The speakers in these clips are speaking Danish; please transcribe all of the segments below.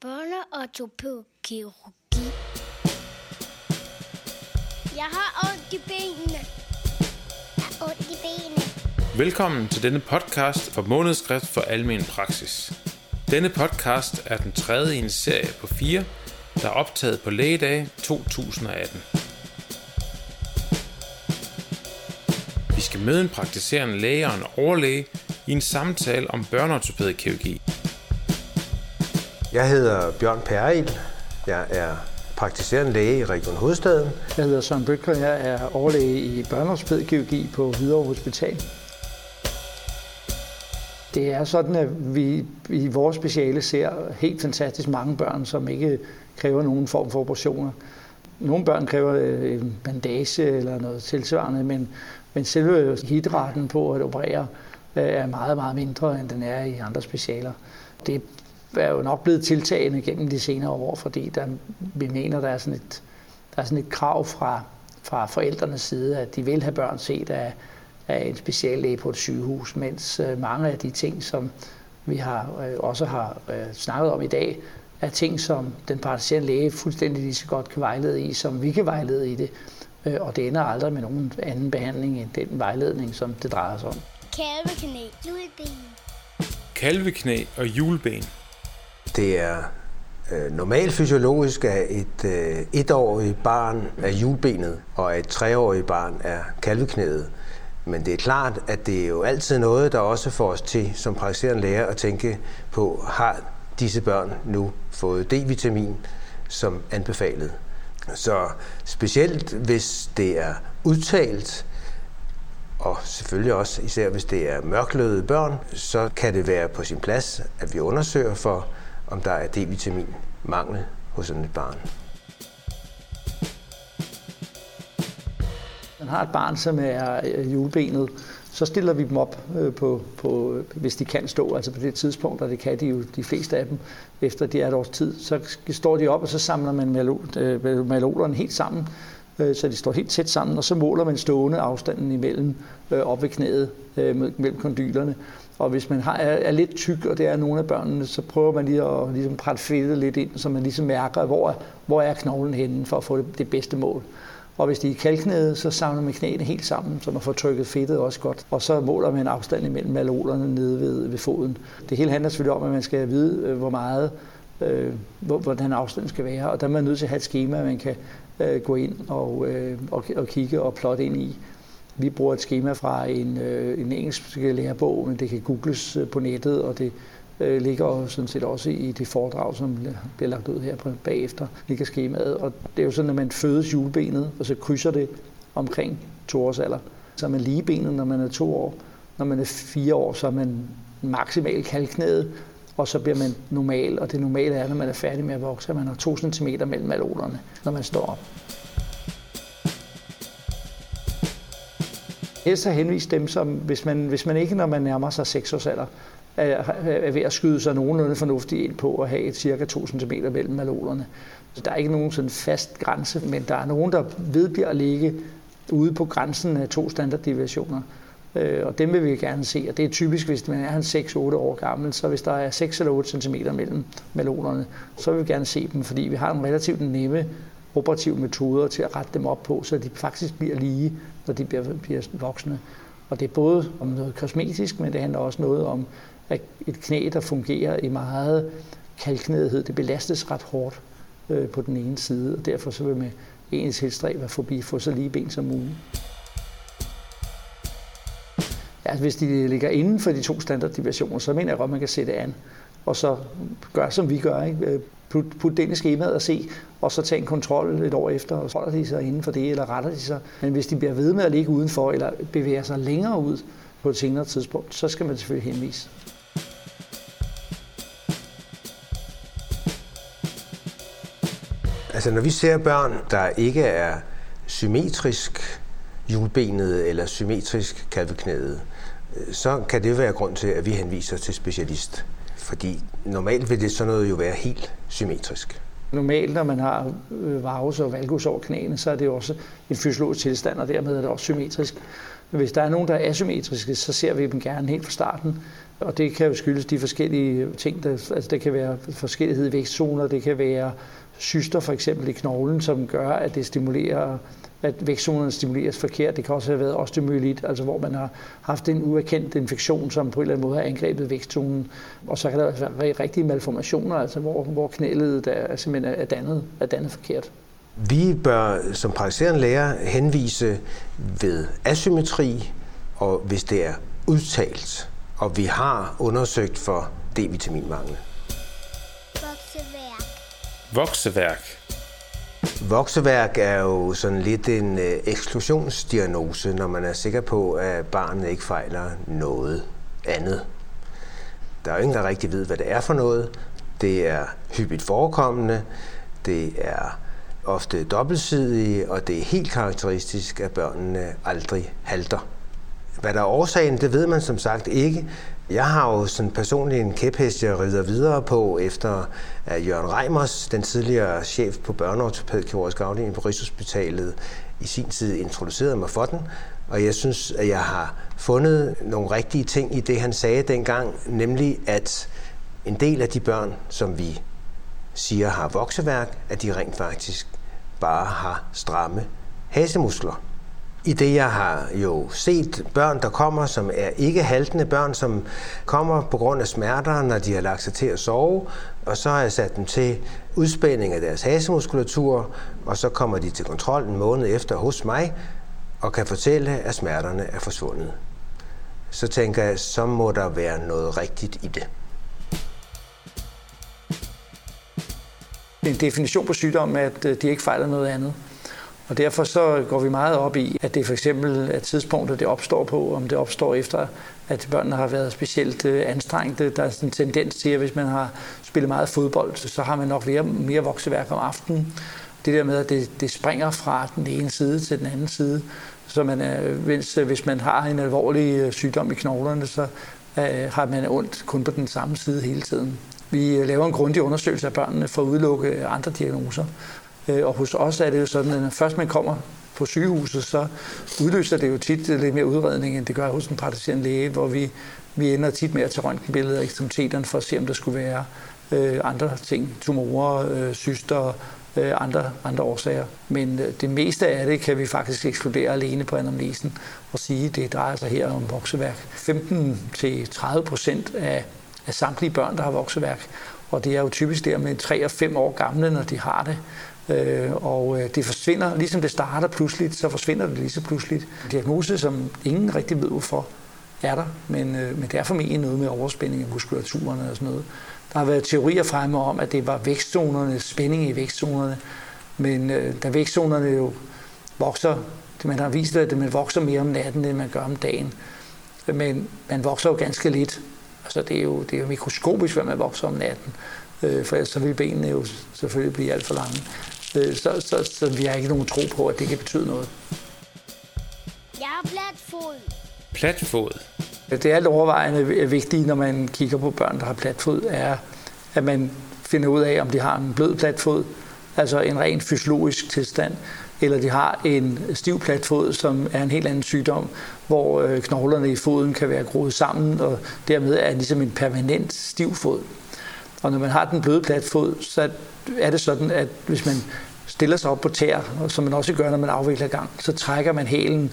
børneortopædkirurgi. Jeg har ondt i benene. Jeg har ondt i benene. Velkommen til denne podcast fra Månedsskrift for Almen Praksis. Denne podcast er den tredje i en serie på fire, der er optaget på lægedag 2018. Vi skal møde en praktiserende læge og en overlæge i en samtale om børneortopædkirurgi. Jeg hedder Bjørn Peril. Jeg er praktiserende læge i Region Hovedstaden. Jeg hedder Søren Bøtker. Jeg er overlæge i børneortopædkirurgi på Hvidovre Hospital. Det er sådan, at vi i vores speciale ser helt fantastisk mange børn, som ikke kræver nogen form for operationer. Nogle børn kræver øh, en bandage eller noget tilsvarende, men, men selve hitraten på at operere øh, er meget, meget mindre, end den er i andre specialer. Det er jo nok blevet tiltagende gennem de senere år, fordi der, vi mener, der er sådan et, der er sådan et krav fra, fra forældrenes side, at de vil have børn set af, af en speciallæge på et sygehus, mens øh, mange af de ting, som vi har, øh, også har øh, snakket om i dag, er ting, som den praktiserende læge fuldstændig lige så godt kan vejlede i, som vi kan vejlede i det. Og det ender aldrig med nogen anden behandling end den vejledning, som det drejer sig om. Kalveknæ. Juleben. Kalveknæ og juleben. Det er øh, normalt fysiologisk, at et øh, etårigt barn er hjulbenet, og et treårigt barn er kalveknæet. Men det er klart, at det er jo altid noget, der også får os til som praktiserende læger at tænke på, har disse børn nu fået D-vitamin som anbefalet. Så specielt hvis det er udtalt, og selvfølgelig også især hvis det er mørklødede børn, så kan det være på sin plads, at vi undersøger for, om der er D-vitamin mangel hos sådan et barn. Man har et barn, som er øh, julebenet, så stiller vi dem op øh, på, på, hvis de kan stå, altså på det tidspunkt, og det kan de jo de fleste af dem, efter de er et års tid, så står de op, og så samler man malolerne øh, helt sammen, Øh, så de står helt tæt sammen, og så måler man stående afstanden imellem øh, op ved knæet, øh, mellem kondylerne. Og hvis man har, er, lidt tyk, og det er nogle af børnene, så prøver man lige at ligesom presse fedtet lidt ind, så man ligesom mærker, hvor, hvor er knoglen henne, for at få det, det bedste mål. Og hvis de er kalknede, så samler man knæene helt sammen, så man får trykket fedtet også godt. Og så måler man afstanden imellem malolerne nede ved, ved foden. Det hele handler selvfølgelig om, at man skal vide, hvor meget, øh, hvordan afstanden skal være. Og der er man nødt til at have et schema, man kan øh, gå ind og, øh, og, og kigge og plotte ind i. Vi bruger et schema fra en, øh, en engelsk lærebog, men det kan googles øh, på nettet, og det øh, ligger sådan set også i det foredrag, som bliver lagt ud her på bagefter, ligger skemaet. Og det er jo sådan, at man fødes julebenet, og så krydser det omkring to års alder. Så er man ligebenet, når man er to år. Når man er fire år, så er man maksimalt kalknæet, og så bliver man normal, og det normale er, når man er færdig med at vokse, at man har 2 cm mellem alolerne, når man står op. helst så henvist dem, som hvis man, hvis man ikke, når man nærmer sig 6 års alder, er, er ved at skyde sig nogenlunde fornuftigt ind på at have et cirka 2 cm mellem malolerne. Så der er ikke nogen sådan fast grænse, men der er nogen, der vedbliver at ligge ude på grænsen af to standarddeviationer. Øh, og dem vil vi gerne se, og det er typisk, hvis man er 6-8 år gammel, så hvis der er 6 eller 8 cm mellem melonerne, så vil vi gerne se dem, fordi vi har en relativt nemme operative metoder til at rette dem op på, så de faktisk bliver lige, når de bliver, bliver voksne. Og det er både om noget kosmetisk, men det handler også noget om at et knæ, der fungerer i meget kalknedhed. Det belastes ret hårdt øh, på den ene side, og derfor så vil man ens tilstræbe at forbi få så lige ben som muligt altså hvis de ligger inden for de to standarddivisioner, så mener jeg godt, at man kan sætte an og så gør, som vi gør. Ikke? Øh, put, put den i skemaet og se, og så tage en kontrol et år efter, og holder de sig inden for det, eller retter de sig. Men hvis de bliver ved med at ligge udenfor, eller bevæger sig længere ud på et senere tidspunkt, så skal man selvfølgelig henvise. Altså når vi ser børn, der ikke er symmetrisk hjulbenet eller symmetrisk kalveknæet, så kan det være grund til, at vi henviser til specialist. Fordi normalt vil det sådan noget jo være helt symmetrisk. Normalt, når man har øh, varus og valgus over knæene, så er det også en fysiologisk tilstand, og dermed er det også symmetrisk. Men hvis der er nogen, der er asymmetriske, så ser vi dem gerne helt fra starten Og det kan jo skyldes de forskellige ting. Der, altså det kan være forskellighed i vækstzoner, det kan være syster for eksempel i knoglen, som gør, at det stimulerer at vækstzonerne stimuleres forkert. Det kan også have været osteomyelit, altså hvor man har haft en uerkendt infektion, som på en eller anden måde har angrebet vækstzonen. Og så kan der være rigtige malformationer, altså hvor, hvor knælet er, simpelthen er dannet, er dannet forkert. Vi bør som praktiserende læger henvise ved asymmetri, og hvis det er udtalt, og vi har undersøgt for D-vitaminmangel. Vokseværk. Vokseværk. Er jo sådan lidt en øh, eksklusionsdiagnose, når man er sikker på, at barnet ikke fejler noget andet. Der er jo ingen, der rigtig ved, hvad det er for noget. Det er hyppigt forekommende, det er ofte dobbeltsidige, og det er helt karakteristisk, at børnene aldrig halter. Hvad der er årsagen, det ved man som sagt ikke. Jeg har jo sådan personligt en kæphest, jeg rider videre på, efter at Jørgen Reimers, den tidligere chef på børneortopædkirurgisk afdeling på Rigshospitalet, i sin tid introducerede mig for den. Og jeg synes, at jeg har fundet nogle rigtige ting i det, han sagde dengang, nemlig at en del af de børn, som vi siger har vokseværk, at de rent faktisk bare har stramme hasemuskler. I det jeg har jo set børn, der kommer, som er ikke haltende børn, som kommer på grund af smerter, når de har lagt sig til at sove, og så har jeg sat dem til udspænding af deres hasemuskulatur, og så kommer de til kontrol en måned efter hos mig, og kan fortælle, at smerterne er forsvundet. Så tænker jeg, så må der være noget rigtigt i det. en definition på sygdommen, at øh, de ikke fejler noget andet. Og derfor så går vi meget op i, at det for eksempel er tidspunktet, det opstår på, om det opstår efter, at børnene har været specielt øh, anstrengte. Der er sådan en tendens til, at hvis man har spillet meget fodbold, så har man nok mere, mere vokseværk om aftenen. Det der med, at det, det springer fra den ene side til den anden side. Så man er, hvis, hvis man har en alvorlig øh, sygdom i knoglerne, så øh, har man ondt kun på den samme side hele tiden. Vi øh, laver en grundig undersøgelse af børnene for at udelukke andre diagnoser. Øh, og hos os er det jo sådan, at når først man kommer på sygehuset, så udløser det jo tit lidt mere udredning, end det gør hos en praktiserende læge, hvor vi, vi ender tit med at tage røntgenbilleder af ekstremiteterne for at se, om der skulle være øh, andre ting, tumorer, øh, syster, øh, andre, andre årsager. Men øh, det meste af det kan vi faktisk ekskludere alene på anamnesen og sige, at det drejer sig her om vokseværk. 15-30 procent af, af samtlige børn, der har vokseværk, og det er jo typisk der med 3 og 5 år gamle, når de har det. Øh, og øh, det forsvinder, ligesom det starter pludseligt, så forsvinder det lige så pludseligt. Diagnose, som ingen rigtig ved, hvorfor er der, men, øh, men det er formentlig noget med overspænding i muskulaturen og sådan noget. Der har været teorier fremme om, at det var vækstzonerne, spænding i vækstzonerne, men øh, da vækstzonerne jo vokser, det man har vist, at man vokser mere om natten, end man gør om dagen, men man vokser jo ganske lidt. Altså det er jo, det er jo mikroskopisk, hvad man vokser om natten, øh, for ellers så vil benene jo selvfølgelig blive alt for lange. Øh, så, så, så vi har ikke nogen tro på, at det kan betyde noget. Jeg har platfod. Platfod. Det er alt overvejende vigtigt, når man kigger på børn, der har platfod, er, at man finder ud af, om de har en blød platfod, altså en ren fysiologisk tilstand, eller de har en stiv platfod, som er en helt anden sygdom, hvor øh, knoglerne i foden kan være groet sammen, og dermed er det ligesom en permanent stiv fod. Og når man har den bløde platfod, så er det sådan, at hvis man stiller sig op på tær, som man også gør, når man afvikler gang, så trækker man hælen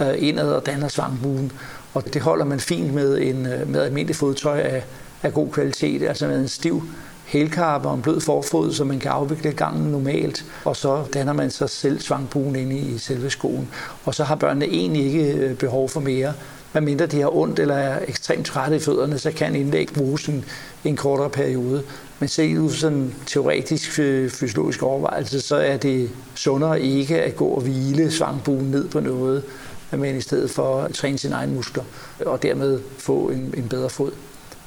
øh, indad og danner svangbuen. Og det holder man fint med, en, øh, med almindelig fodtøj af, af god kvalitet, altså med en stiv hælkarpe og en blød forfod, så man kan afvikle gangen normalt, og så danner man sig selv svangbuen inde i selve skoen. Og så har børnene egentlig ikke øh, behov for mere. Men mindre de har ondt eller er ekstremt trætte i fødderne, så kan indlæg bruges en, en kortere periode. Men set ud sådan teoretisk øh, fysiologisk overvejelse, så er det sundere ikke at gå og hvile svangbuen ned på noget, men i stedet for at træne sine egne muskler og dermed få en, en bedre fod.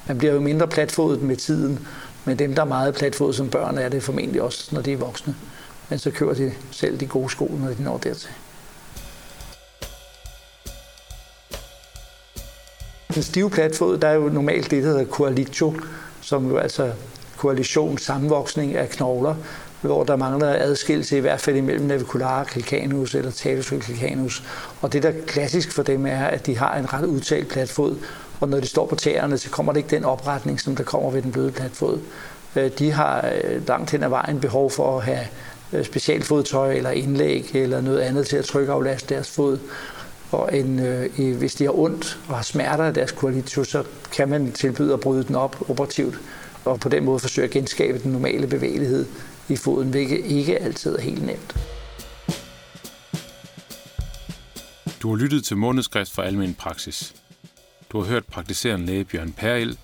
Man bliver jo mindre platfodet med tiden, men dem, der er meget platfodet som børn, er det formentlig også, når de er voksne. Men så kører de selv de gode sko, når de når dertil. Den stive platfod, der er jo normalt det, der hedder coalitio, som jo altså koalition, sammenvoksning af knogler, hvor der mangler adskillelse i hvert fald imellem navicular calcanus eller talus calcanus. Og det, der er klassisk for dem, er, at de har en ret udtalt platfod, og når de står på tæerne, så kommer det ikke den opretning, som der kommer ved den bløde platfod. Øh, de har øh, langt hen ad vejen behov for at have øh, specialfodtøj eller indlæg eller noget andet til at trykke aflaste deres fod. Og en, øh, hvis de har ondt og har smerter af deres koalitus, så kan man tilbyde at bryde den op operativt og på den måde forsøge at genskabe den normale bevægelighed i foden, hvilket ikke altid er helt nemt. Du har lyttet til månedskrift for almen praksis. Du har hørt praktiserende læge Bjørn Peril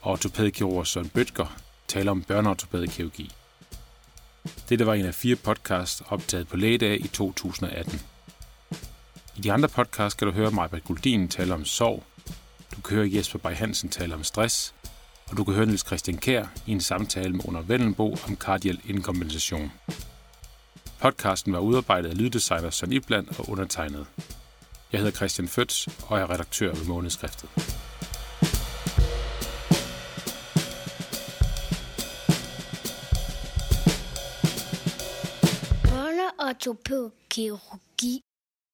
og ortopædkirurg Søren Bøtger tale om børneortopædkirurgi. Dette var en af fire podcasts optaget på lægedag i 2018. I de andre podcasts kan du høre Majbert Guldin tale om sorg, du kan høre Jesper Bay Hansen tale om stress, og du kan høre Niels Christian Kær i en samtale med Under Vellenbo om kardial inkompensation. Podcasten var udarbejdet af lyddesigner Søren Ibland og undertegnet. Jeg hedder Christian Føds og er redaktør ved Månedskriftet. Børneortopædkirurgi